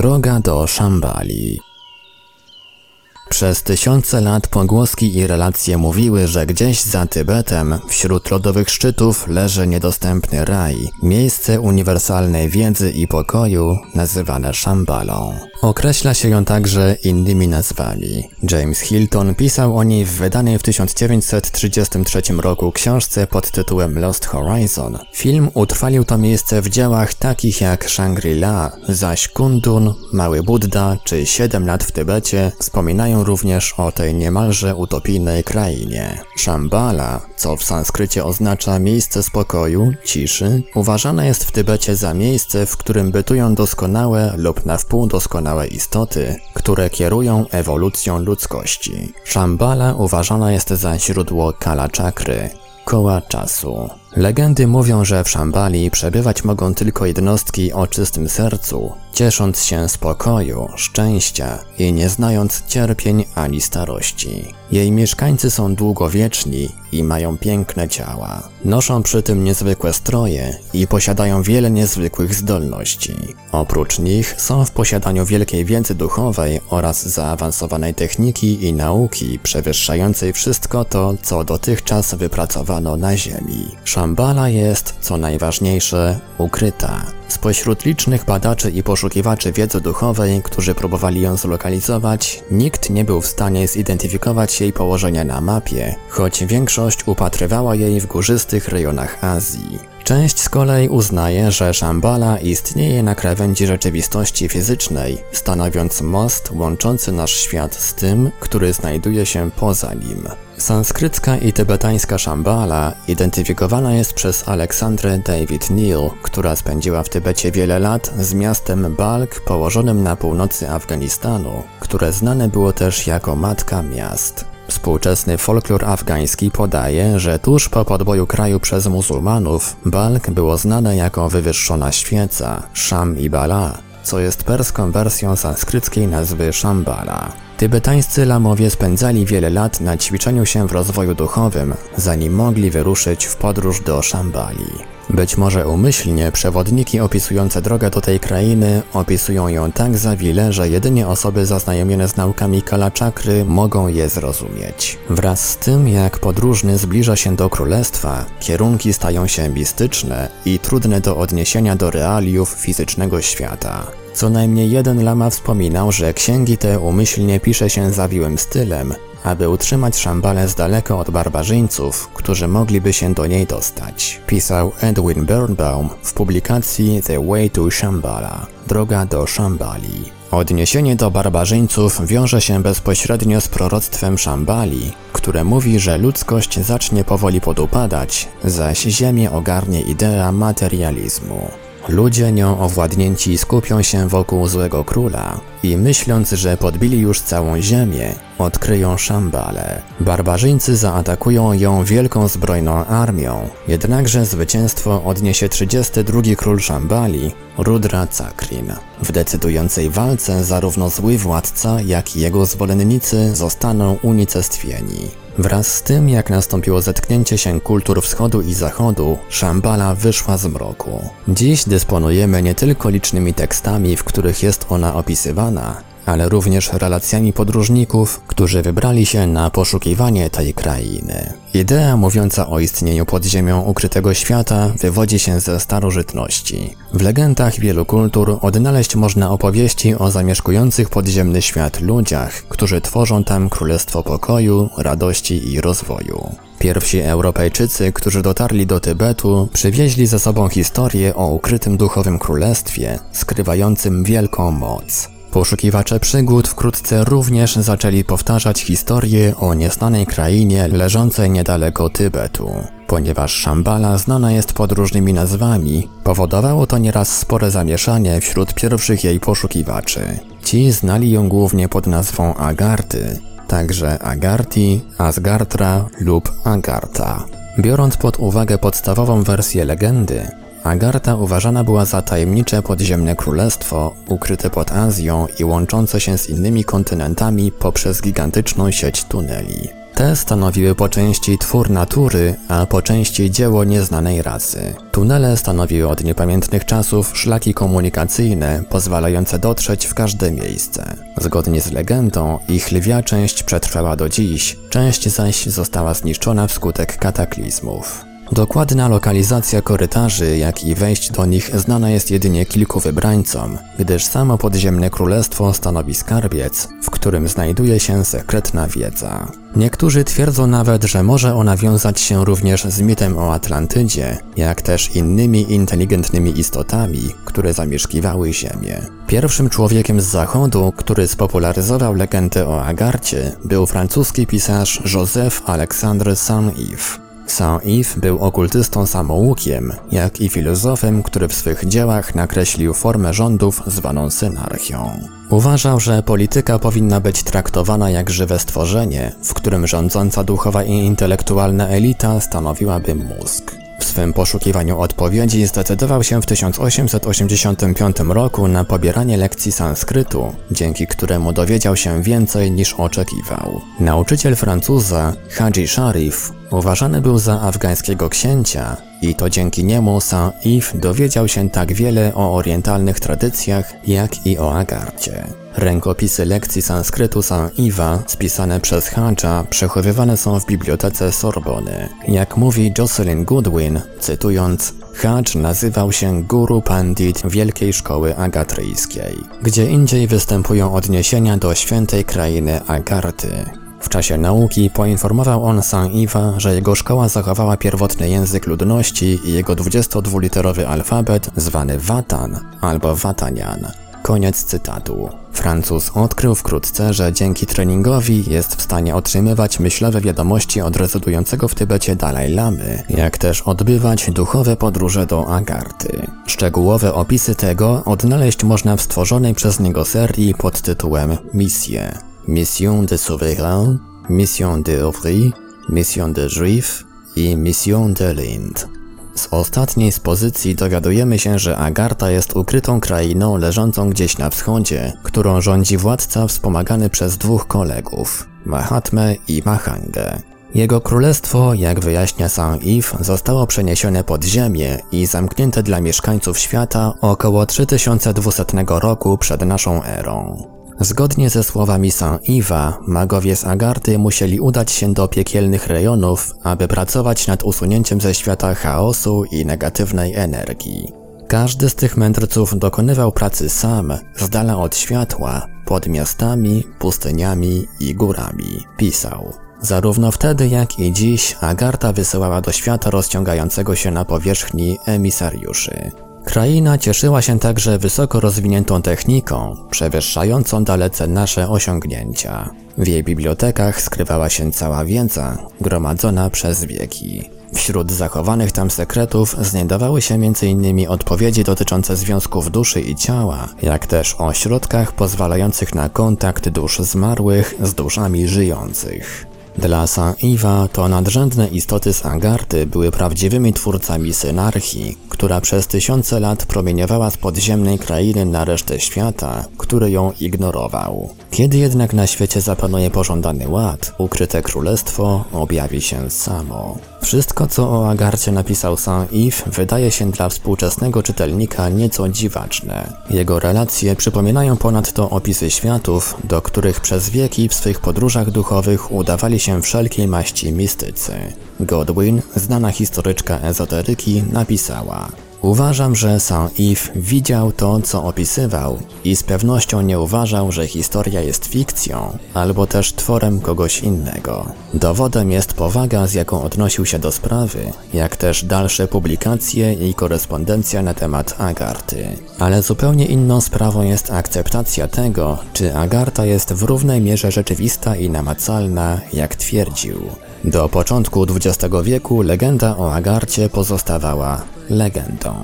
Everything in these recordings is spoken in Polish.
Droga do Szambali przez tysiące lat pogłoski i relacje mówiły, że gdzieś za Tybetem, wśród lodowych szczytów, leży niedostępny raj, miejsce uniwersalnej wiedzy i pokoju, nazywane Szambalą. Określa się ją także innymi nazwami. James Hilton pisał o niej w wydanej w 1933 roku książce pod tytułem Lost Horizon. Film utrwalił to miejsce w dziełach takich jak Shangri-La, zaś Kundun, Mały Buddha czy Siedem lat w Tybecie wspominają również o tej niemalże utopijnej krainie. Shambhala, co w sanskrycie oznacza miejsce spokoju, ciszy, uważana jest w Tybecie za miejsce, w którym bytują doskonałe lub na wpół doskonałe istoty, które kierują ewolucją ludzkości. Shambhala uważana jest za źródło kala czakry, koła czasu. Legendy mówią, że w Szambali przebywać mogą tylko jednostki o czystym sercu, ciesząc się spokoju, szczęścia i nie znając cierpień ani starości. Jej mieszkańcy są długowieczni i mają piękne ciała. Noszą przy tym niezwykłe stroje i posiadają wiele niezwykłych zdolności. Oprócz nich są w posiadaniu wielkiej wiedzy duchowej oraz zaawansowanej techniki i nauki przewyższającej wszystko to, co dotychczas wypracowano na Ziemi. Szambala jest, co najważniejsze, ukryta. Spośród licznych badaczy i poszukiwaczy wiedzy duchowej, którzy próbowali ją zlokalizować, nikt nie był w stanie zidentyfikować jej położenia na mapie, choć większość upatrywała jej w górzystych rejonach Azji. Część z kolei uznaje, że Shambhala istnieje na krawędzi rzeczywistości fizycznej, stanowiąc most łączący nasz świat z tym, który znajduje się poza nim. Sanskrycka i tybetańska Shambhala identyfikowana jest przez Aleksandrę David Neal, która spędziła w Tybecie wiele lat z miastem Balk położonym na północy Afganistanu, które znane było też jako Matka Miast. Współczesny folklor afgański podaje, że tuż po podboju kraju przez muzułmanów, Balk było znane jako wywyższona świeca, Sham i Bala, co jest perską wersją sanskryckiej nazwy Shambhala. Tybetańscy lamowie spędzali wiele lat na ćwiczeniu się w rozwoju duchowym, zanim mogli wyruszyć w podróż do Shambali. Być może umyślnie przewodniki opisujące drogę do tej krainy opisują ją tak zawile, że jedynie osoby zaznajomione z naukami kalaczakry mogą je zrozumieć. Wraz z tym, jak podróżny zbliża się do królestwa, kierunki stają się mistyczne i trudne do odniesienia do realiów fizycznego świata. Co najmniej jeden lama wspominał, że księgi te umyślnie pisze się zawiłym stylem, aby utrzymać Szambalę z daleka od barbarzyńców, którzy mogliby się do niej dostać. Pisał Edwin Birnbaum w publikacji The Way to Shambhala – Droga do Szambali. Odniesienie do barbarzyńców wiąże się bezpośrednio z proroctwem Szambali, które mówi, że ludzkość zacznie powoli podupadać, zaś ziemię ogarnie idea materializmu. Ludzie nią owładnięci skupią się wokół złego króla i myśląc, że podbili już całą ziemię, odkryją Szambalę. Barbarzyńcy zaatakują ją wielką zbrojną armią, jednakże zwycięstwo odniesie 32 król Szambali, Rudra Cakrin. W decydującej walce zarówno zły władca, jak i jego zwolennicy zostaną unicestwieni. Wraz z tym, jak nastąpiło zetknięcie się kultur wschodu i zachodu, Szambala wyszła z mroku. Dziś dysponujemy nie tylko licznymi tekstami, w których jest ona opisywana, ale również relacjami podróżników, którzy wybrali się na poszukiwanie tej krainy. Idea mówiąca o istnieniu pod ziemią ukrytego świata wywodzi się ze starożytności. W legendach wielu kultur odnaleźć można opowieści o zamieszkujących podziemny świat ludziach, którzy tworzą tam królestwo pokoju, radości i rozwoju. Pierwsi Europejczycy, którzy dotarli do Tybetu, przywieźli ze sobą historię o ukrytym duchowym królestwie, skrywającym wielką moc. Poszukiwacze przygód wkrótce również zaczęli powtarzać historię o nieznanej krainie leżącej niedaleko Tybetu. Ponieważ Szambala znana jest pod różnymi nazwami, powodowało to nieraz spore zamieszanie wśród pierwszych jej poszukiwaczy. Ci znali ją głównie pod nazwą Agarty, także Agarti, Asgartra lub Agarta. Biorąc pod uwagę podstawową wersję legendy, Agarta uważana była za tajemnicze podziemne królestwo, ukryte pod Azją i łączące się z innymi kontynentami poprzez gigantyczną sieć tuneli. Te stanowiły po części twór natury, a po części dzieło nieznanej rasy. Tunele stanowiły od niepamiętnych czasów szlaki komunikacyjne pozwalające dotrzeć w każde miejsce. Zgodnie z legendą, ich lwia część przetrwała do dziś, część zaś została zniszczona wskutek kataklizmów. Dokładna lokalizacja korytarzy, jak i wejść do nich znana jest jedynie kilku wybrańcom, gdyż samo podziemne królestwo stanowi skarbiec, w którym znajduje się sekretna wiedza. Niektórzy twierdzą nawet, że może ona wiązać się również z mitem o Atlantydzie, jak też innymi inteligentnymi istotami, które zamieszkiwały Ziemię. Pierwszym człowiekiem z zachodu, który spopularyzował legendę o Agarcie, był francuski pisarz Joseph Alexandre Saint-Yves. Saint-Yves był okultystą samoukiem, jak i filozofem, który w swych dziełach nakreślił formę rządów zwaną synarchią. Uważał, że polityka powinna być traktowana jak żywe stworzenie, w którym rządząca duchowa i intelektualna elita stanowiłaby mózg. W swym poszukiwaniu odpowiedzi zdecydował się w 1885 roku na pobieranie lekcji sanskrytu, dzięki któremu dowiedział się więcej niż oczekiwał. Nauczyciel Francuza, Haji Sharif, uważany był za afgańskiego księcia i to dzięki niemu Saint-Yves dowiedział się tak wiele o orientalnych tradycjach, jak i o Agarcie. Rękopisy lekcji sanskrytu Saint-Yves'a spisane przez Hadża przechowywane są w bibliotece Sorbony. Jak mówi Jocelyn Goodwin, cytując, Hadż nazywał się Guru Pandit Wielkiej Szkoły Agatryjskiej. Gdzie indziej występują odniesienia do świętej krainy Agarty. W czasie nauki poinformował on Saint-Yves'a, że jego szkoła zachowała pierwotny język ludności i jego 22-literowy alfabet zwany Watan albo Watanian. Koniec cytatu. Francuz odkrył wkrótce, że dzięki treningowi jest w stanie otrzymywać myślowe wiadomości od rezydującego w Tybecie Dalaj Lamy, jak też odbywać duchowe podróże do Agarty. Szczegółowe opisy tego odnaleźć można w stworzonej przez niego serii pod tytułem Misje. Mission de Souverain, Mission de Ouvry, Mission de Juif i Mission de Lind. Z ostatniej z pozycji dowiadujemy się, że Agartha jest ukrytą krainą leżącą gdzieś na wschodzie, którą rządzi władca wspomagany przez dwóch kolegów, Mahatmę i Mahangę. Jego królestwo, jak wyjaśnia Saint-Yves, zostało przeniesione pod ziemię i zamknięte dla mieszkańców świata około 3200 roku przed naszą erą. Zgodnie ze słowami Saint-Yves'a, magowie z Agarty musieli udać się do piekielnych rejonów, aby pracować nad usunięciem ze świata chaosu i negatywnej energii. Każdy z tych mędrców dokonywał pracy sam, z dala od światła, pod miastami, pustyniami i górami, pisał. Zarówno wtedy jak i dziś Agarta wysyłała do świata rozciągającego się na powierzchni emisariuszy. Kraina cieszyła się także wysoko rozwiniętą techniką, przewyższającą dalece nasze osiągnięcia. W jej bibliotekach skrywała się cała wiedza, gromadzona przez wieki. Wśród zachowanych tam sekretów znajdowały się m.in. odpowiedzi dotyczące związków duszy i ciała, jak też o środkach pozwalających na kontakt dusz zmarłych z duszami żyjących. Dla Saint-Yves'a to nadrzędne istoty z Agarty były prawdziwymi twórcami synarchii, która przez tysiące lat promieniowała z podziemnej krainy na resztę świata, który ją ignorował. Kiedy jednak na świecie zapanuje pożądany ład, ukryte królestwo objawi się samo. Wszystko, co o Agarcie napisał Saint-Yves, wydaje się dla współczesnego czytelnika nieco dziwaczne. Jego relacje przypominają ponadto opisy światów, do których przez wieki w swych podróżach duchowych udawali się wszelkiej maści mistycy. Godwin, znana historyczka ezoteryki, napisała Uważam, że Saint-Yves widział to, co opisywał i z pewnością nie uważał, że historia jest fikcją albo też tworem kogoś innego. Dowodem jest powaga, z jaką odnosił się do sprawy, jak też dalsze publikacje i korespondencja na temat Agarty. Ale zupełnie inną sprawą jest akceptacja tego, czy Agarta jest w równej mierze rzeczywista i namacalna, jak twierdził. Do początku XX wieku legenda o Agarcie pozostawała legendą.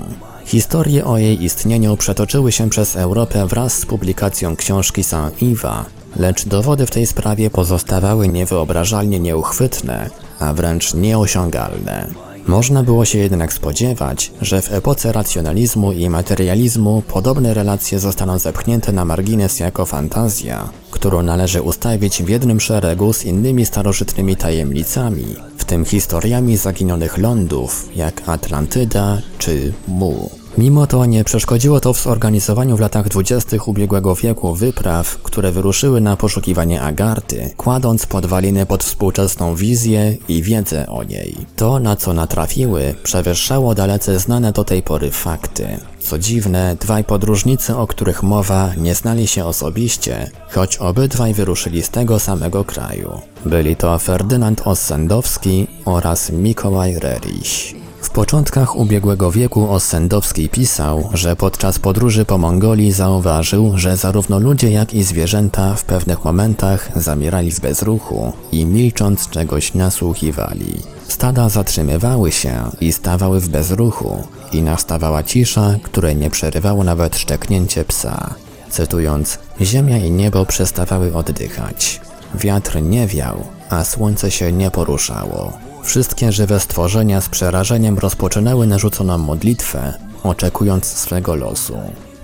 Historie o jej istnieniu przetoczyły się przez Europę wraz z publikacją książki Saint-Yves'a, lecz dowody w tej sprawie pozostawały niewyobrażalnie nieuchwytne, a wręcz nieosiągalne. Można było się jednak spodziewać, że w epoce racjonalizmu i materializmu podobne relacje zostaną zepchnięte na margines jako fantazja, którą należy ustawić w jednym szeregu z innymi starożytnymi tajemnicami, w tym historiami zaginionych lądów, jak Atlantyda czy Mu. Mimo to nie przeszkodziło to w zorganizowaniu w latach dwudziestych ubiegłego wieku wypraw, które wyruszyły na poszukiwanie Agarty, kładąc podwaliny pod współczesną wizję i wiedzę o niej. To, na co natrafiły, przewyższało dalece znane do tej pory fakty. Co dziwne, dwaj podróżnicy, o których mowa, nie znali się osobiście, choć obydwaj wyruszyli z tego samego kraju. Byli to Ferdynand Ossendowski oraz Mikołaj Reriś. W początkach ubiegłego wieku Ossendowski pisał, że podczas podróży po Mongolii zauważył, że zarówno ludzie jak i zwierzęta w pewnych momentach zamierali w bezruchu i milcząc czegoś nasłuchiwali. Stada zatrzymywały się i stawały w bezruchu i nastawała cisza, której nie przerywało nawet szczeknięcie psa. Cytując, ziemia i niebo przestawały oddychać. Wiatr nie wiał, a słońce się nie poruszało. Wszystkie żywe stworzenia z przerażeniem rozpoczynęły narzuconą modlitwę, oczekując swego losu.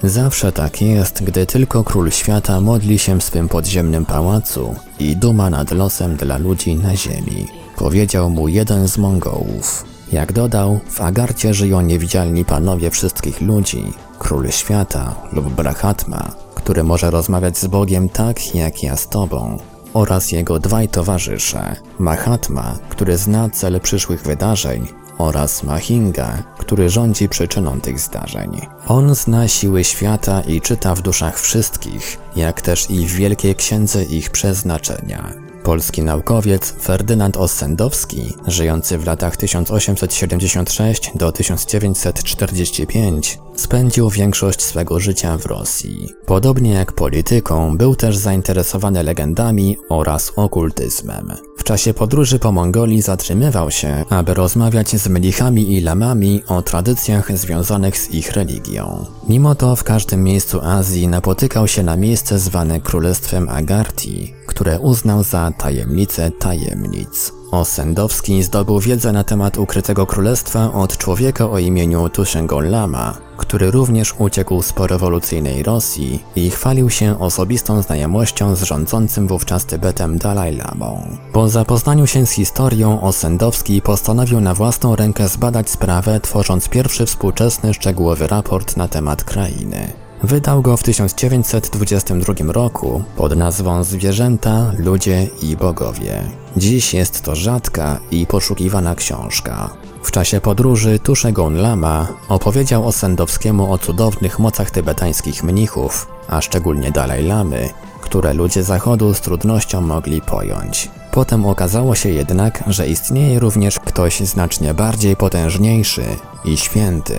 Zawsze tak jest, gdy tylko król świata modli się w swym podziemnym pałacu i duma nad losem dla ludzi na ziemi, powiedział mu jeden z Mongołów. Jak dodał, w Agarcie żyją niewidzialni panowie wszystkich ludzi, król świata lub Brachatma, który może rozmawiać z Bogiem tak jak ja z tobą, oraz jego dwaj towarzysze, Mahatma, który zna cel przyszłych wydarzeń, oraz Mahinga, który rządzi przyczyną tych zdarzeń. On zna siły świata i czyta w duszach wszystkich, jak też i w Wielkiej Księdze ich przeznaczenia. Polski naukowiec Ferdynand Ossendowski, żyjący w latach 1876 do 1945, spędził większość swego życia w Rosji. Podobnie jak polityką, był też zainteresowany legendami oraz okultyzmem. W czasie podróży po Mongolii zatrzymywał się, aby rozmawiać z mnichami i lamami o tradycjach związanych z ich religią. Mimo to w każdym miejscu Azji napotykał się na miejsce zwane Królestwem Agarti, które uznał za tajemnicę tajemnic. Osendowski zdobył wiedzę na temat ukrytego królestwa od człowieka o imieniu Tushengon Lama, który również uciekł z porewolucyjnej Rosji i chwalił się osobistą znajomością z rządzącym wówczas Tybetem Dalaj Lamą. Po zapoznaniu się z historią Osendowski postanowił na własną rękę zbadać sprawę, tworząc pierwszy współczesny szczegółowy raport na temat krainy. Wydał go w 1922 roku pod nazwą Zwierzęta, ludzie i bogowie. Dziś jest to rzadka i poszukiwana książka. W czasie podróży Tuszegon Lama opowiedział Osendowskiemu o cudownych mocach tybetańskich mnichów, a szczególnie Dalaj Lamy, które ludzie zachodu z trudnością mogli pojąć. Potem okazało się jednak, że istnieje również ktoś znacznie bardziej potężniejszy i święty,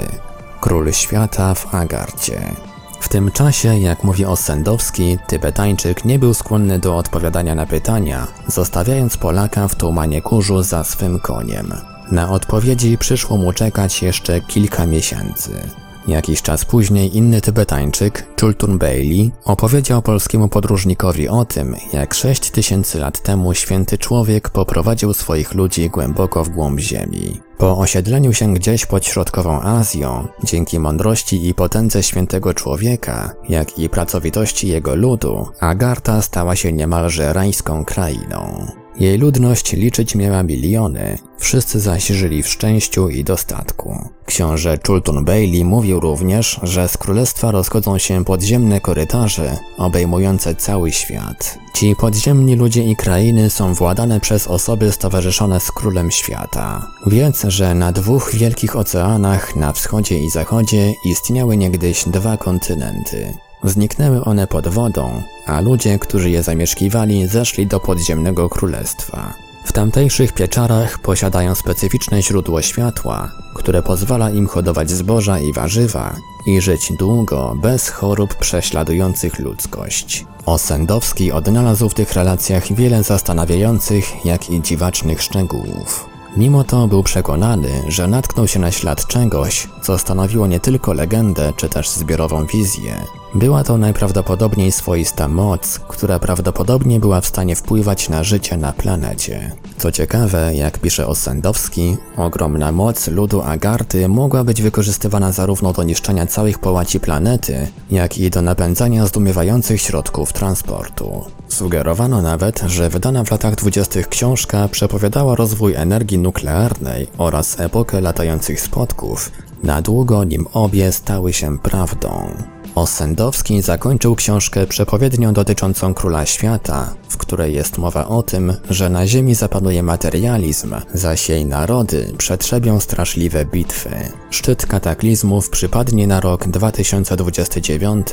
król świata w Agarcie. W tym czasie, jak mówi Osendowski, Tybetańczyk nie był skłonny do odpowiadania na pytania, zostawiając Polaka w tłumanie kurzu za swym koniem. Na odpowiedzi przyszło mu czekać jeszcze kilka miesięcy. Jakiś czas później inny Tybetańczyk, Chultun Bailey, opowiedział polskiemu podróżnikowi o tym, jak sześć tysięcy lat temu święty człowiek poprowadził swoich ludzi głęboko w głąb ziemi. Po osiedleniu się gdzieś pod środkową Azją, dzięki mądrości i potędze świętego człowieka, jak i pracowitości jego ludu, Agarta stała się niemalże rajską krainą. Jej ludność liczyć miała miliony, wszyscy zaś żyli w szczęściu i dostatku. Książę Chultun Bailey mówił również, że z królestwa rozchodzą się podziemne korytarze obejmujące cały świat. Ci podziemni ludzie i krainy są władane przez osoby stowarzyszone z królem świata. Wiedz, że na dwóch wielkich oceanach, na wschodzie i zachodzie, istniały niegdyś dwa kontynenty. Zniknęły one pod wodą, a ludzie, którzy je zamieszkiwali, zeszli do podziemnego królestwa. W tamtejszych pieczarach posiadają specyficzne źródło światła, które pozwala im hodować zboża i warzywa i żyć długo, bez chorób prześladujących ludzkość. Osendowski odnalazł w tych relacjach wiele zastanawiających, jak i dziwacznych szczegółów. Mimo to był przekonany, że natknął się na ślad czegoś, co stanowiło nie tylko legendę, czy też zbiorową wizję. Była to najprawdopodobniej swoista moc, która prawdopodobnie była w stanie wpływać na życie na planecie. Co ciekawe, jak pisze Osendowski, ogromna moc ludu Agarty mogła być wykorzystywana zarówno do niszczenia całych połaci planety, jak i do napędzania zdumiewających środków transportu. Sugerowano nawet, że wydana w latach dwudziestych książka przepowiadała rozwój energii nuklearnej oraz epokę latających spotków, na długo nim obie stały się prawdą. Osendowski zakończył książkę przepowiednią dotyczącą Króla Świata, w której jest mowa o tym, że na Ziemi zapanuje materializm, zaś jej narody przetrzebią straszliwe bitwy. Szczyt kataklizmów przypadnie na rok 2029,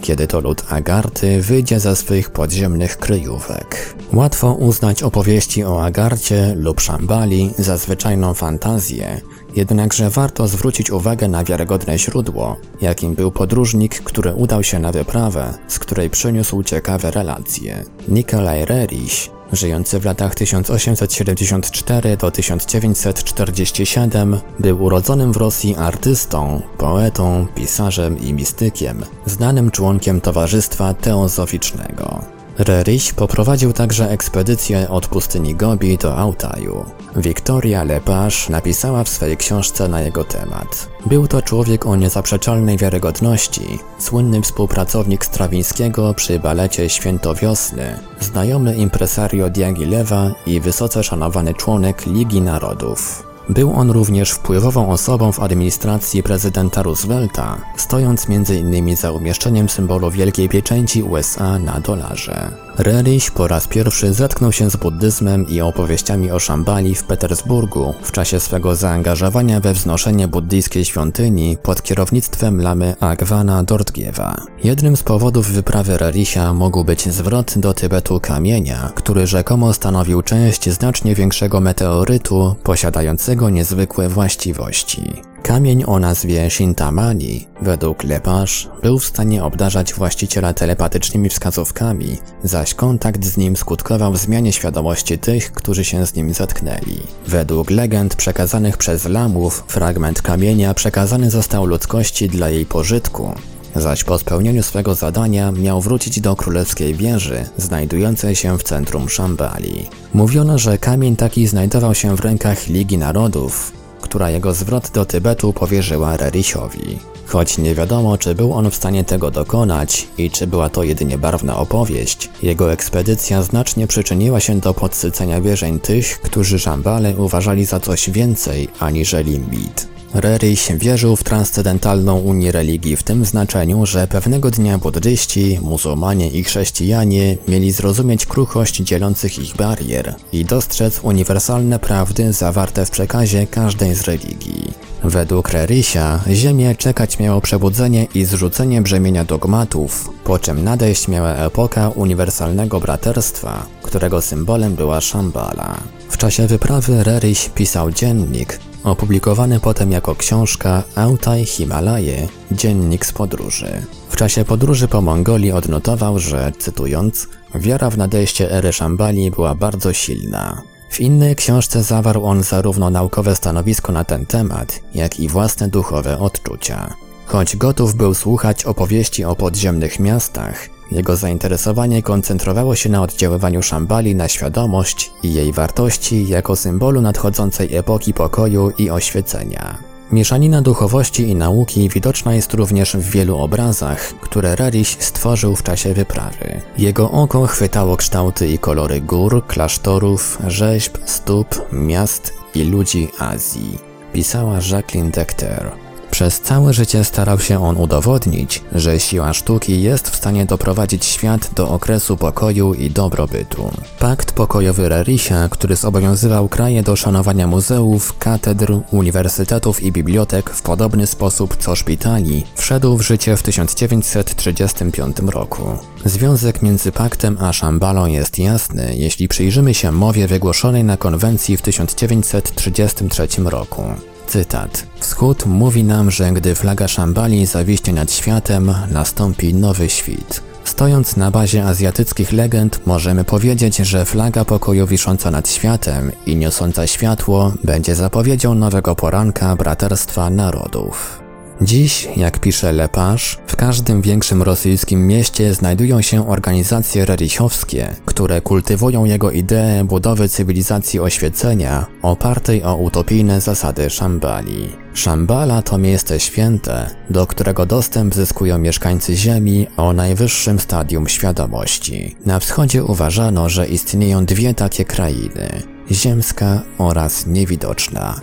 kiedy to lud Agarty wyjdzie ze swych podziemnych kryjówek. Łatwo uznać opowieści o Agarcie lub Szambali za zwyczajną fantazję, jednakże warto zwrócić uwagę na wiarygodne źródło, jakim był podróżnik, który udał się na wyprawę, z której przyniósł ciekawe relacje. Nikolaj Rerich, żyjący w latach 1874 do 1947, był urodzonym w Rosji artystą, poetą, pisarzem i mistykiem, znanym członkiem Towarzystwa Teozoficznego. Rerich poprowadził także ekspedycję od pustyni Gobi do Altaju. Victoria Lepage napisała w swojej książce na jego temat. Był to człowiek o niezaprzeczalnej wiarygodności, słynny współpracownik Strawińskiego przy balecie Święto Wiosny, znajomy impresario Diagilewa i wysoce szanowany członek Ligi Narodów. Był on również wpływową osobą w administracji prezydenta Roosevelta, stojąc m.in. za umieszczeniem symbolu Wielkiej Pieczęci USA na dolarze. Rerich po raz pierwszy zetknął się z buddyzmem i opowieściami o Szambali w Petersburgu w czasie swego zaangażowania we wznoszenie buddyjskiej świątyni pod kierownictwem lamy Agwana Dortgiewa. Jednym z powodów wyprawy Rericha mógł być zwrot do Tybetu kamienia, który rzekomo stanowił część znacznie większego meteorytu posiadającego niezwykłe właściwości. Kamień o nazwie Shintamani, według Lepage, był w stanie obdarzać właściciela telepatycznymi wskazówkami, zaś kontakt z nim skutkował zmianie świadomości tych, którzy się z nim zetknęli. Według legend przekazanych przez lamów, fragment kamienia przekazany został ludzkości dla jej pożytku, zaś po spełnieniu swego zadania miał wrócić do królewskiej wieży, znajdującej się w centrum Szambali. Mówiono, że kamień taki znajdował się w rękach Ligi Narodów, która jego zwrot do Tybetu powierzyła Rerichowi. Choć nie wiadomo, czy był on w stanie tego dokonać i czy była to jedynie barwna opowieść, jego ekspedycja znacznie przyczyniła się do podsycenia wierzeń tych, którzy Szambale uważali za coś więcej aniżeli mit. Rerich wierzył w transcendentalną unię religii w tym znaczeniu, że pewnego dnia buddyści, muzułmanie i chrześcijanie mieli zrozumieć kruchość dzielących ich barier i dostrzec uniwersalne prawdy zawarte w przekazie każdej z religii. Według Rerisia Ziemię czekać miało przebudzenie i zrzucenie brzemienia dogmatów, po czym nadejść miała epoka uniwersalnego braterstwa, którego symbolem była Shambhala. W czasie wyprawy Rerich pisał dziennik, opublikowany potem jako książka Altaj Himalaje – Dziennik z podróży. W czasie podróży po Mongolii odnotował, że, cytując, wiara w nadejście ery Szambali była bardzo silna. W innej książce zawarł on zarówno naukowe stanowisko na ten temat, jak i własne duchowe odczucia. Choć gotów był słuchać opowieści o podziemnych miastach, jego zainteresowanie koncentrowało się na oddziaływaniu Szambali na świadomość i jej wartości jako symbolu nadchodzącej epoki pokoju i oświecenia. Mieszanina duchowości i nauki widoczna jest również w wielu obrazach, które Rariś stworzył w czasie wyprawy. Jego oko chwytało kształty i kolory gór, klasztorów, rzeźb, stóp, miast i ludzi Azji. Pisała Jacqueline Decter. Przez całe życie starał się on udowodnić, że siła sztuki jest w stanie doprowadzić świat do okresu pokoju i dobrobytu. Pakt pokojowy Rerisia, który zobowiązywał kraje do szanowania muzeów, katedr, uniwersytetów i bibliotek w podobny sposób co szpitali, wszedł w życie w 1935 roku. Związek między paktem a Szambalą jest jasny, jeśli przyjrzymy się mowie wygłoszonej na konwencji w 1933 roku. Cytat. Wschód mówi nam, że gdy flaga Szambali zawiśnie nad światem, nastąpi nowy świt. Stojąc na bazie azjatyckich legend, możemy powiedzieć, że flaga pokoju wisząca nad światem i niosąca światło będzie zapowiedzią nowego poranka braterstwa narodów. Dziś, jak pisze Lepage, w każdym większym rosyjskim mieście znajdują się organizacje rerichowskie, które kultywują jego ideę budowy cywilizacji oświecenia opartej o utopijne zasady Szambali. Szambala to miejsce święte, do którego dostęp zyskują mieszkańcy Ziemi o najwyższym stadium świadomości. Na wschodzie uważano, że istnieją dwie takie krainy ziemska oraz niewidoczna.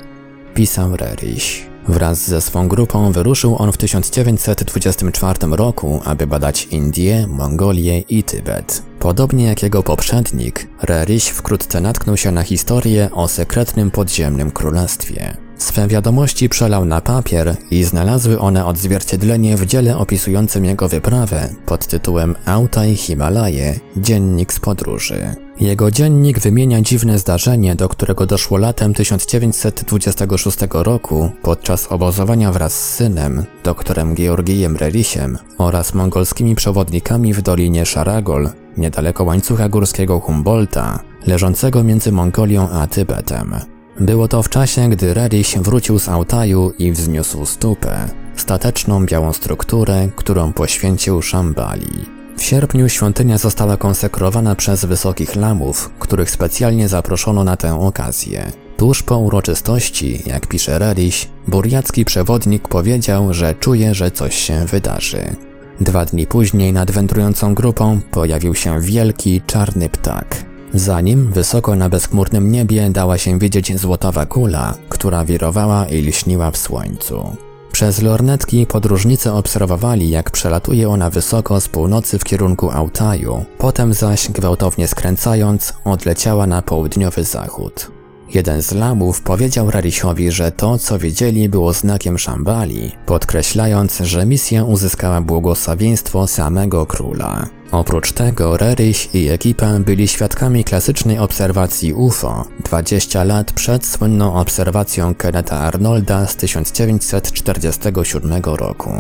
Pisał Rerich. Wraz ze swą grupą wyruszył on w 1924 roku, aby badać Indię, Mongolię i Tybet. Podobnie jak jego poprzednik, Rerich wkrótce natknął się na historię o sekretnym podziemnym królestwie. Swe wiadomości przelał na papier i znalazły one odzwierciedlenie w dziele opisującym jego wyprawę pod tytułem Autaj Himalaje – Dziennik z podróży. Jego dziennik wymienia dziwne zdarzenie, do którego doszło latem 1926 roku podczas obozowania wraz z synem, doktorem Georgijem Rerisiem oraz mongolskimi przewodnikami w dolinie Szaragol, niedaleko łańcucha górskiego Humboldta, leżącego między Mongolią a Tybetem. Było to w czasie, gdy Rerich wrócił z Altaju i wzniósł stupę, stateczną białą strukturę, którą poświęcił Szambali. W sierpniu świątynia została konsekrowana przez wysokich lamów, których specjalnie zaproszono na tę okazję. Tuż po uroczystości, jak pisze Rerich, burjacki przewodnik powiedział, że czuje, że coś się wydarzy. Dwa dni później nad wędrującą grupą pojawił się wielki, czarny ptak. Za nim, wysoko na bezchmurnym niebie, dała się widzieć złotawa kula, która wirowała i lśniła w słońcu. Przez lornetki podróżnicy obserwowali, jak przelatuje ona wysoko z północy w kierunku Altaju, potem zaś, gwałtownie skręcając, odleciała na południowy zachód. Jeden z lamów powiedział Rarichowi, że to, co widzieli, było znakiem Szambali, podkreślając, że misja uzyskała błogosławieństwo samego króla. Oprócz tego Rerich i ekipa byli świadkami klasycznej obserwacji UFO 20 lat przed słynną obserwacją Kenneta Arnolda z 1947 roku.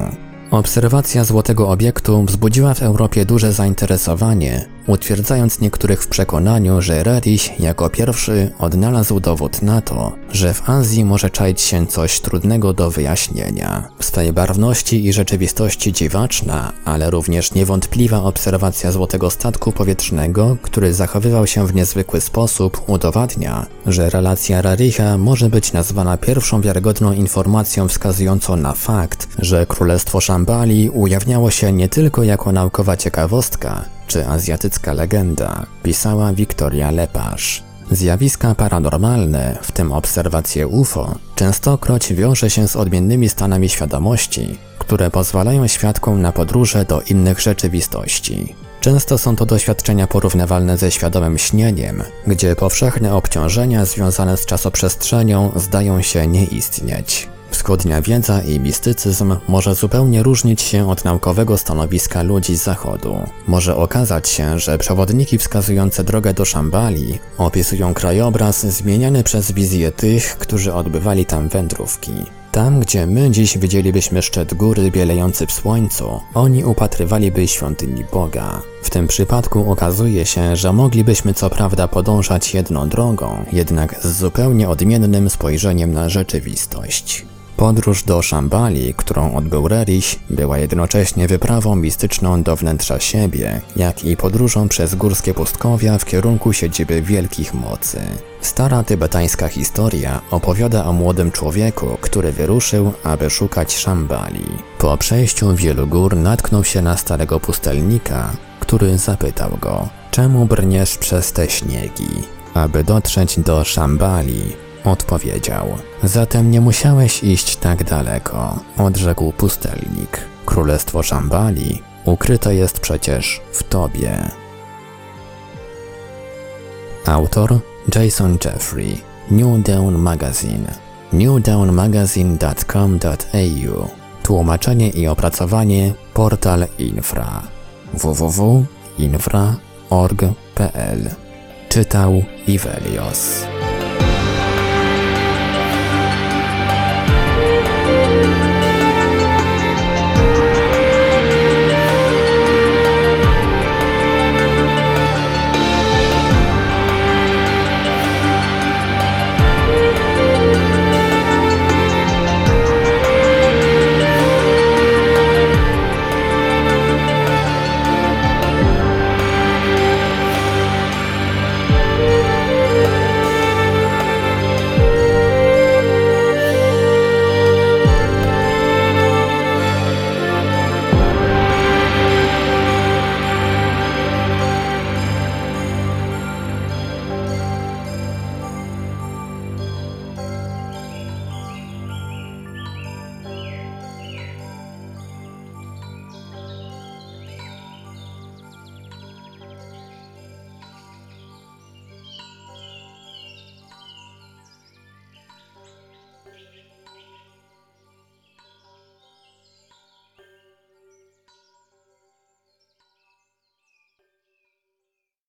Obserwacja złotego obiektu wzbudziła w Europie duże zainteresowanie, utwierdzając niektórych w przekonaniu, że Rerich jako pierwszy odnalazł dowód na to, że w Azji może czaić się coś trudnego do wyjaśnienia. W swej barwności i rzeczywistości dziwaczna, ale również niewątpliwa obserwacja złotego statku powietrznego, który zachowywał się w niezwykły sposób, udowadnia, że relacja Rericha może być nazwana pierwszą wiarygodną informacją wskazującą na fakt, że Królestwo Szambali ujawniało się nie tylko jako naukowa ciekawostka, czy azjatycka legenda, pisała Victoria Lepage. Zjawiska paranormalne, w tym obserwacje UFO, częstokroć wiąże się z odmiennymi stanami świadomości, które pozwalają świadkom na podróże do innych rzeczywistości. Często są to doświadczenia porównywalne ze świadomym śnieniem, gdzie powszechne obciążenia związane z czasoprzestrzenią zdają się nie istnieć. Wschodnia wiedza i mistycyzm może zupełnie różnić się od naukowego stanowiska ludzi z zachodu. Może okazać się, że przewodniki wskazujące drogę do Szambali opisują krajobraz zmieniany przez wizję tych, którzy odbywali tam wędrówki. Tam, gdzie my dziś widzielibyśmy szczyt góry bielejący w słońcu, oni upatrywaliby świątyni Boga. W tym przypadku okazuje się, że moglibyśmy co prawda podążać jedną drogą, jednak z zupełnie odmiennym spojrzeniem na rzeczywistość. Podróż do Szambali, którą odbył Rerich, była jednocześnie wyprawą mistyczną do wnętrza siebie, jak i podróżą przez górskie pustkowia w kierunku siedziby wielkich mocy. Stara tybetańska historia opowiada o młodym człowieku, który wyruszył, aby szukać Szambali. Po przejściu wielu gór natknął się na starego pustelnika, który zapytał go, czemu brniesz przez te śniegi? Aby dotrzeć do Szambali, Odpowiedział. Zatem nie musiałeś iść tak daleko, odrzekł pustelnik. Królestwo Szambali ukryte jest przecież w tobie. Autor Jason Jeffrey New Dawn Magazine newdawnmagazine.com.au Tłumaczenie i opracowanie Portal Infra www.infra.org.pl Czytał Ivelios